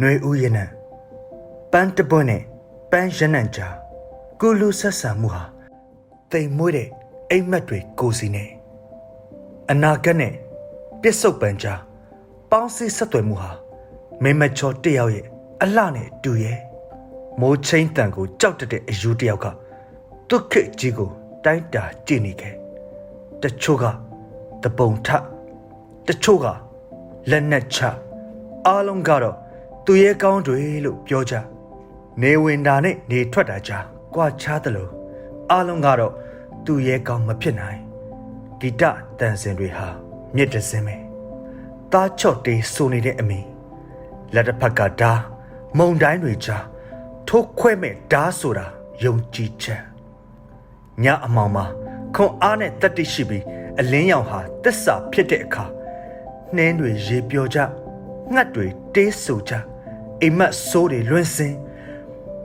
နှွေဦးရင်နံပန်းတပွန်းနဲ့ပန်းရနံကြားကိုလူဆက်ဆံမှုဟာတိမ်မွေးတဲ့အိမ်မက်တွေကိုစီနေအနာဂတ်နဲ့ပြစ္ဆုတ်ပံကြားပေါင်းစည်းဆက်သွယ်မှုဟာမိမချောတယောက်ရဲ့အလှနဲ့တူရဲ့မိုးချင်းတန်ကိုကြောက်တတ်တဲ့အယူတယောက်ကဒုက္ခကြီးကိုတိုင်းတာကြည့်နေခဲ့တချို့ကတပုံထတချို့ကလက်နက်ချအားလုံးကတော့ သူရဲ့ကောင်းတွေလို့ပြောကြနေဝင်တာနဲ့နေထွက်တာကြားကြွားချသလိုအားလုံးကတော့သူရဲ့ကောင်းမဖြစ်နိုင်ဂီတတန်စင်တွေဟာမြစ်တစင်းပဲတားချော့တေးဆိုနေတဲ့အမီလက်တစ်ဖက်ကဓာမုံတိုင်းတွေကြားထိုးခွဲမဲ့ဓာဆိုတာယုံကြည်ချက်ညအမောင်မှာခွန်အားနဲ့တတ္တိရှိပြီးအလင်းရောင်ဟာတစ္ဆာဖြစ်တဲ့အခါနှင်းတွေရေပြောကြငှက်တွေတေးဆူကြ အိမ်မက်ဆိုးတွေလွင့်စင်း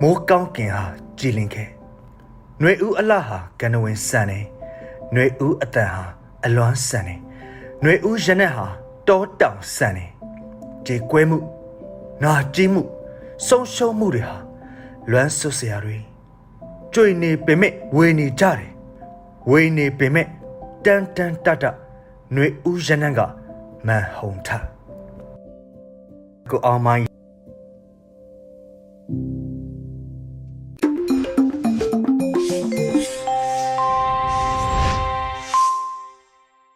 မိုးကောင်းကင်ဟာကြည်လင်ခဲ့ຫນွေဦးအလှဟာကနဝင်ဆန်နေຫນွေဦးအတန်ဟာအလွမ်းဆန်နေຫນွေဦးရနက်ဟာတောတောင်ဆန်နေကြေကွဲမှုနာကြည့်မှုဆုံးရှုံးမှုတွေဟာလွမ်းဆွစရာတွေကြွေနေပင်မဲ့ဝေနေကြတယ်ဝေနေပင်မဲ့တန်တန်တတຫນွေဦးရနက်ကမန်ဟုံထကိုအောင်မိုင်း